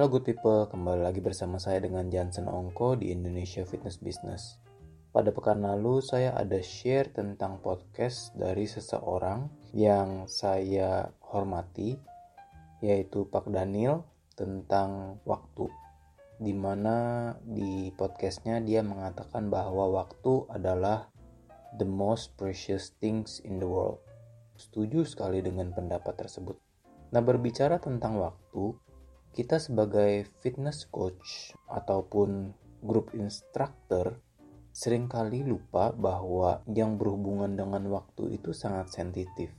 Halo good people, kembali lagi bersama saya dengan Jansen Ongko di Indonesia Fitness Business. Pada pekan lalu saya ada share tentang podcast dari seseorang yang saya hormati, yaitu Pak Daniel tentang waktu. Di mana di podcastnya dia mengatakan bahwa waktu adalah the most precious things in the world. Setuju sekali dengan pendapat tersebut. Nah berbicara tentang waktu, kita sebagai fitness coach ataupun grup instructor sering kali lupa bahwa yang berhubungan dengan waktu itu sangat sensitif.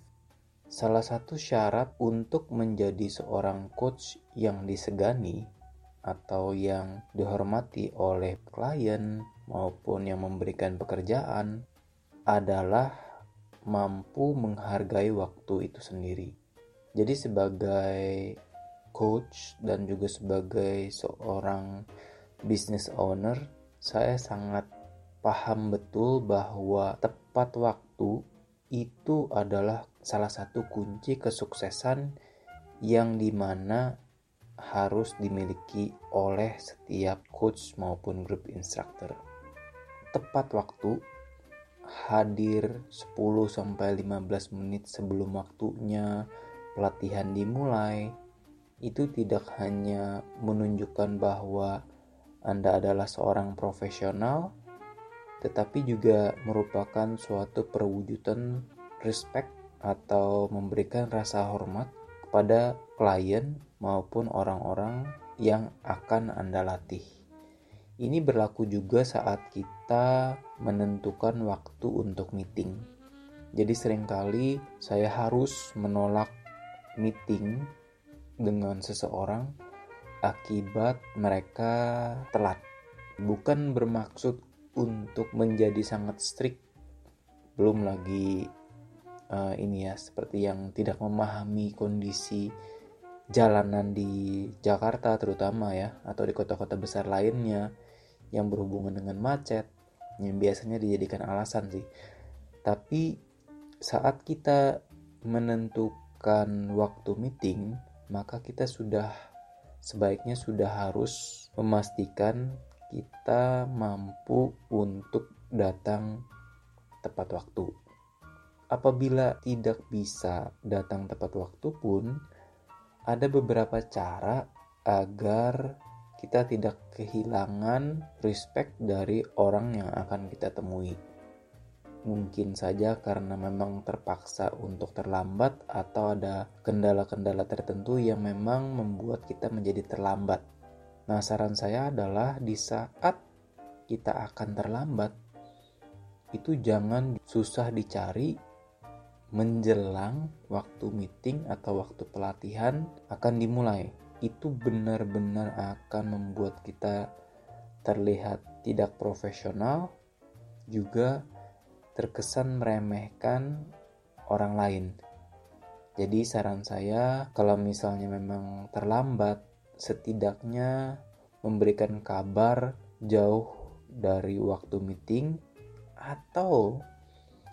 Salah satu syarat untuk menjadi seorang coach yang disegani atau yang dihormati oleh klien maupun yang memberikan pekerjaan adalah mampu menghargai waktu itu sendiri. Jadi sebagai coach dan juga sebagai seorang business owner, saya sangat paham betul bahwa tepat waktu itu adalah salah satu kunci kesuksesan yang di mana harus dimiliki oleh setiap coach maupun grup instructor. Tepat waktu hadir 10 15 menit sebelum waktunya pelatihan dimulai itu tidak hanya menunjukkan bahwa Anda adalah seorang profesional, tetapi juga merupakan suatu perwujudan respect atau memberikan rasa hormat kepada klien maupun orang-orang yang akan Anda latih. Ini berlaku juga saat kita menentukan waktu untuk meeting. Jadi sering kali saya harus menolak meeting dengan seseorang akibat mereka telat. Bukan bermaksud untuk menjadi sangat strict, belum lagi uh, ini ya seperti yang tidak memahami kondisi jalanan di Jakarta terutama ya atau di kota-kota besar lainnya yang berhubungan dengan macet yang biasanya dijadikan alasan sih. Tapi saat kita menentukan waktu meeting maka kita sudah sebaiknya sudah harus memastikan kita mampu untuk datang tepat waktu. Apabila tidak bisa datang tepat waktu pun, ada beberapa cara agar kita tidak kehilangan respect dari orang yang akan kita temui. Mungkin saja karena memang terpaksa untuk terlambat atau ada kendala-kendala tertentu yang memang membuat kita menjadi terlambat. Nah, saran saya adalah di saat kita akan terlambat, itu jangan susah dicari menjelang waktu meeting atau waktu pelatihan akan dimulai. Itu benar-benar akan membuat kita terlihat tidak profesional, juga terkesan meremehkan orang lain. Jadi saran saya kalau misalnya memang terlambat setidaknya memberikan kabar jauh dari waktu meeting atau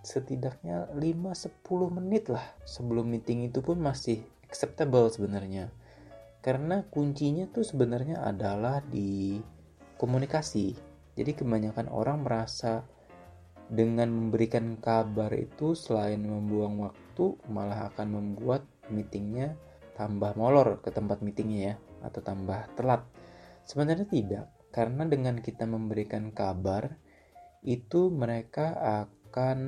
setidaknya 5-10 menit lah sebelum meeting itu pun masih acceptable sebenarnya karena kuncinya tuh sebenarnya adalah di komunikasi jadi kebanyakan orang merasa dengan memberikan kabar itu selain membuang waktu malah akan membuat meetingnya tambah molor ke tempat meetingnya ya atau tambah telat. Sebenarnya tidak karena dengan kita memberikan kabar itu mereka akan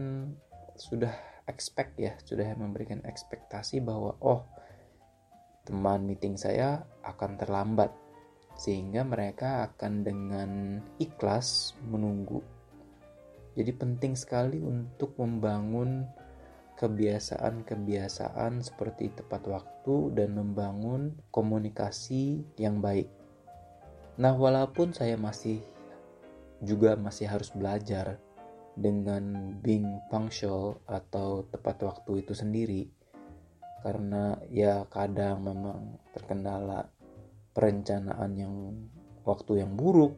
sudah expect ya sudah memberikan ekspektasi bahwa oh teman meeting saya akan terlambat. Sehingga mereka akan dengan ikhlas menunggu jadi penting sekali untuk membangun kebiasaan-kebiasaan seperti tepat waktu dan membangun komunikasi yang baik. Nah, walaupun saya masih juga masih harus belajar dengan being punctual atau tepat waktu itu sendiri karena ya kadang memang terkendala perencanaan yang waktu yang buruk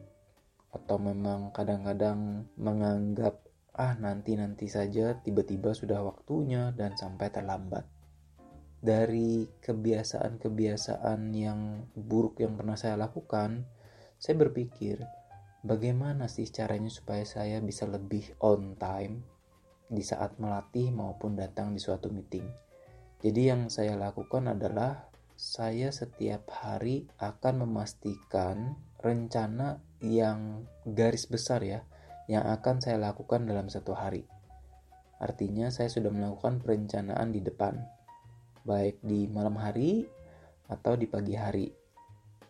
atau memang kadang-kadang menganggap ah nanti-nanti saja tiba-tiba sudah waktunya dan sampai terlambat. dari kebiasaan-kebiasaan yang buruk yang pernah saya lakukan, saya berpikir bagaimana sih caranya supaya saya bisa lebih on time di saat melatih maupun datang di suatu meeting. Jadi yang saya lakukan adalah saya setiap hari akan memastikan rencana yang garis besar ya yang akan saya lakukan dalam satu hari. Artinya saya sudah melakukan perencanaan di depan baik di malam hari atau di pagi hari.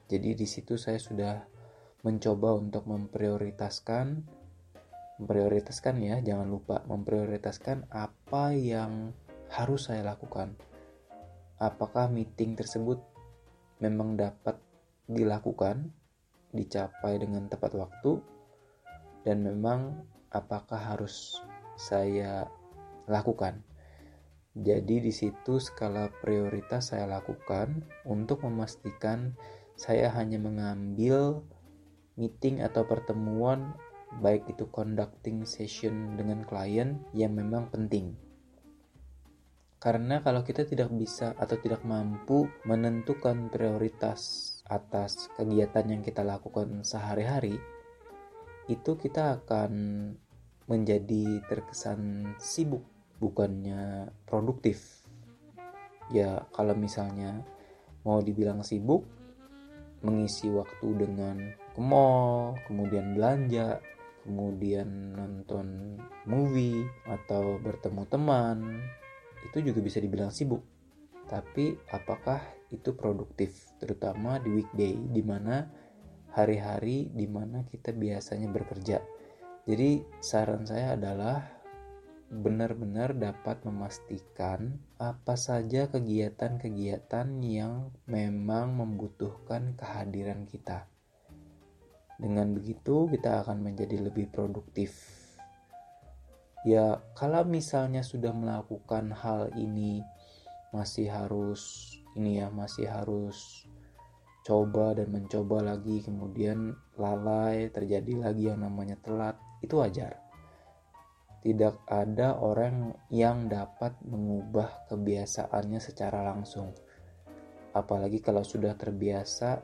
Jadi di situ saya sudah mencoba untuk memprioritaskan memprioritaskan ya, jangan lupa memprioritaskan apa yang harus saya lakukan. Apakah meeting tersebut memang dapat dilakukan, dicapai dengan tepat waktu, dan memang apakah harus saya lakukan. Jadi di situ skala prioritas saya lakukan untuk memastikan saya hanya mengambil meeting atau pertemuan baik itu conducting session dengan klien yang memang penting. Karena kalau kita tidak bisa atau tidak mampu menentukan prioritas atas kegiatan yang kita lakukan sehari-hari, itu kita akan menjadi terkesan sibuk bukannya produktif. Ya kalau misalnya mau dibilang sibuk mengisi waktu dengan ke mall kemudian belanja kemudian nonton movie atau bertemu teman itu juga bisa dibilang sibuk tapi apakah itu produktif terutama di weekday di mana hari-hari di mana kita biasanya bekerja jadi saran saya adalah benar-benar dapat memastikan apa saja kegiatan-kegiatan yang memang membutuhkan kehadiran kita. Dengan begitu, kita akan menjadi lebih produktif. Ya, kalau misalnya sudah melakukan hal ini, masih harus ini ya, masih harus coba dan mencoba lagi, kemudian lalai, terjadi lagi yang namanya telat, itu wajar tidak ada orang yang dapat mengubah kebiasaannya secara langsung. Apalagi kalau sudah terbiasa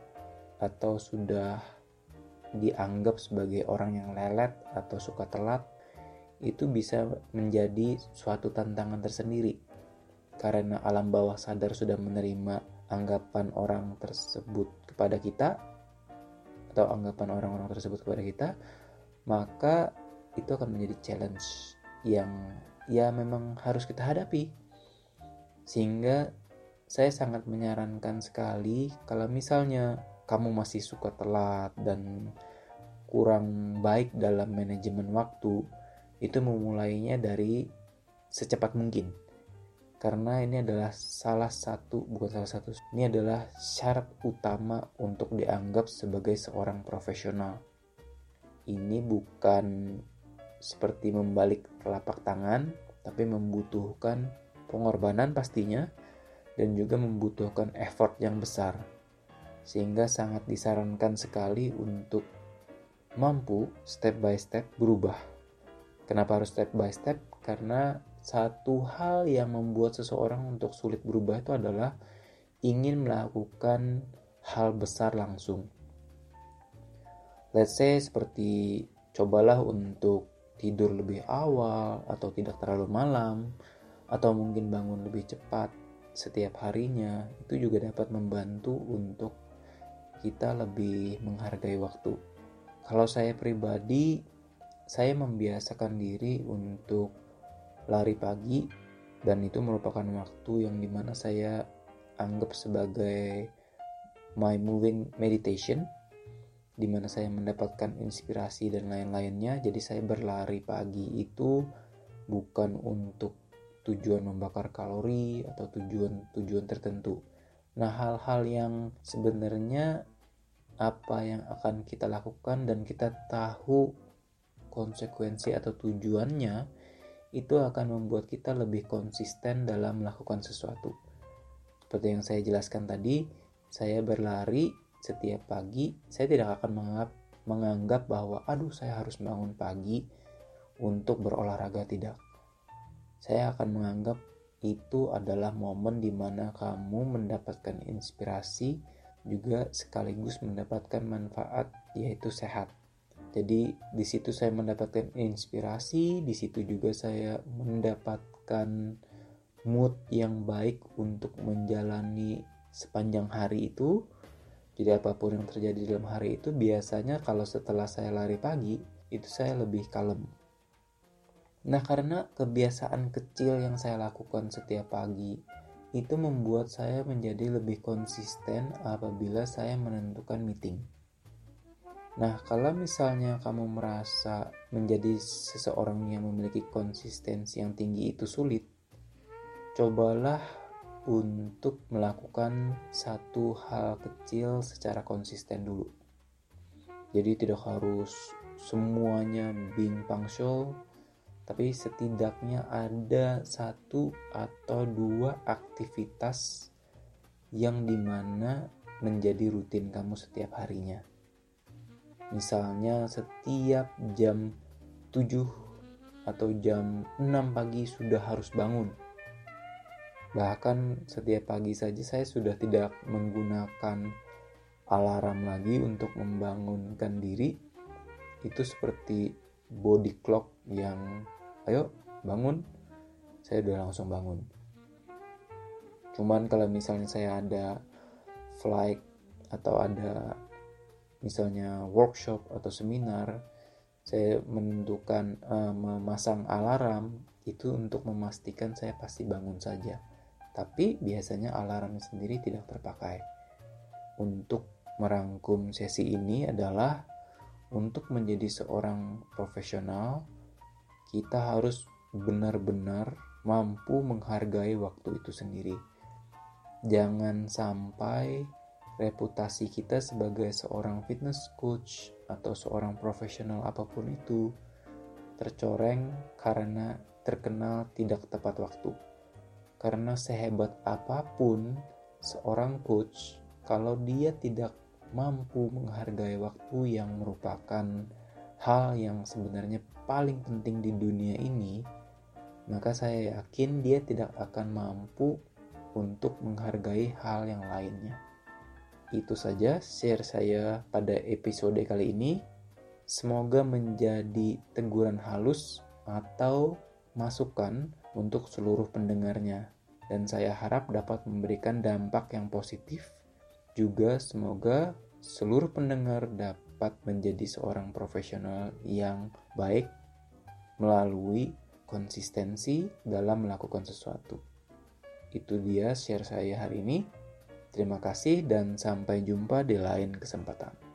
atau sudah dianggap sebagai orang yang lelet atau suka telat, itu bisa menjadi suatu tantangan tersendiri. Karena alam bawah sadar sudah menerima anggapan orang tersebut kepada kita atau anggapan orang-orang tersebut kepada kita, maka itu akan menjadi challenge yang ya memang harus kita hadapi. Sehingga saya sangat menyarankan sekali kalau misalnya kamu masih suka telat dan kurang baik dalam manajemen waktu, itu memulainya dari secepat mungkin. Karena ini adalah salah satu, bukan salah satu, ini adalah syarat utama untuk dianggap sebagai seorang profesional. Ini bukan seperti membalik telapak tangan, tapi membutuhkan pengorbanan pastinya dan juga membutuhkan effort yang besar. Sehingga sangat disarankan sekali untuk mampu step by step berubah. Kenapa harus step by step? Karena satu hal yang membuat seseorang untuk sulit berubah itu adalah ingin melakukan hal besar langsung. Let's say seperti cobalah untuk tidur lebih awal atau tidak terlalu malam atau mungkin bangun lebih cepat setiap harinya itu juga dapat membantu untuk kita lebih menghargai waktu. Kalau saya pribadi, saya membiasakan diri untuk lari pagi dan itu merupakan waktu yang di mana saya anggap sebagai my moving meditation di mana saya mendapatkan inspirasi dan lain-lainnya. Jadi saya berlari pagi itu bukan untuk tujuan membakar kalori atau tujuan-tujuan tertentu. Nah, hal-hal yang sebenarnya apa yang akan kita lakukan dan kita tahu konsekuensi atau tujuannya itu akan membuat kita lebih konsisten dalam melakukan sesuatu. Seperti yang saya jelaskan tadi, saya berlari setiap pagi saya tidak akan menganggap, menganggap bahwa aduh saya harus bangun pagi untuk berolahraga tidak. Saya akan menganggap itu adalah momen di mana kamu mendapatkan inspirasi juga sekaligus mendapatkan manfaat yaitu sehat. Jadi di situ saya mendapatkan inspirasi, di situ juga saya mendapatkan mood yang baik untuk menjalani sepanjang hari itu. Jadi apa pun yang terjadi dalam hari itu biasanya kalau setelah saya lari pagi itu saya lebih kalem. Nah karena kebiasaan kecil yang saya lakukan setiap pagi itu membuat saya menjadi lebih konsisten apabila saya menentukan meeting. Nah, kalau misalnya kamu merasa menjadi seseorang yang memiliki konsistensi yang tinggi itu sulit, cobalah untuk melakukan satu hal kecil secara konsisten dulu. Jadi tidak harus semuanya being punctual, tapi setidaknya ada satu atau dua aktivitas yang di mana menjadi rutin kamu setiap harinya. Misalnya setiap jam 7 atau jam 6 pagi sudah harus bangun Bahkan setiap pagi saja saya sudah tidak menggunakan alarm lagi untuk membangunkan diri. Itu seperti body clock yang ayo bangun, saya udah langsung bangun. Cuman kalau misalnya saya ada flight atau ada misalnya workshop atau seminar, saya menentukan uh, memasang alarm itu untuk memastikan saya pasti bangun saja tapi biasanya alarm sendiri tidak terpakai. Untuk merangkum sesi ini adalah untuk menjadi seorang profesional, kita harus benar-benar mampu menghargai waktu itu sendiri. Jangan sampai reputasi kita sebagai seorang fitness coach atau seorang profesional apa pun itu tercoreng karena terkenal tidak tepat waktu. Karena sehebat apa pun seorang coach, kalau dia tidak mampu menghargai waktu yang merupakan hal yang sebenarnya paling penting di dunia ini, maka saya yakin dia tidak akan mampu untuk menghargai hal yang lainnya. Itu saja share saya pada episode kali ini. Semoga menjadi teguran halus atau masukan untuk seluruh pendengarnya, dan saya harap dapat memberikan dampak yang positif. Juga, semoga seluruh pendengar dapat menjadi seorang profesional yang baik melalui konsistensi dalam melakukan sesuatu. Itu dia share saya hari ini. Terima kasih, dan sampai jumpa di lain kesempatan.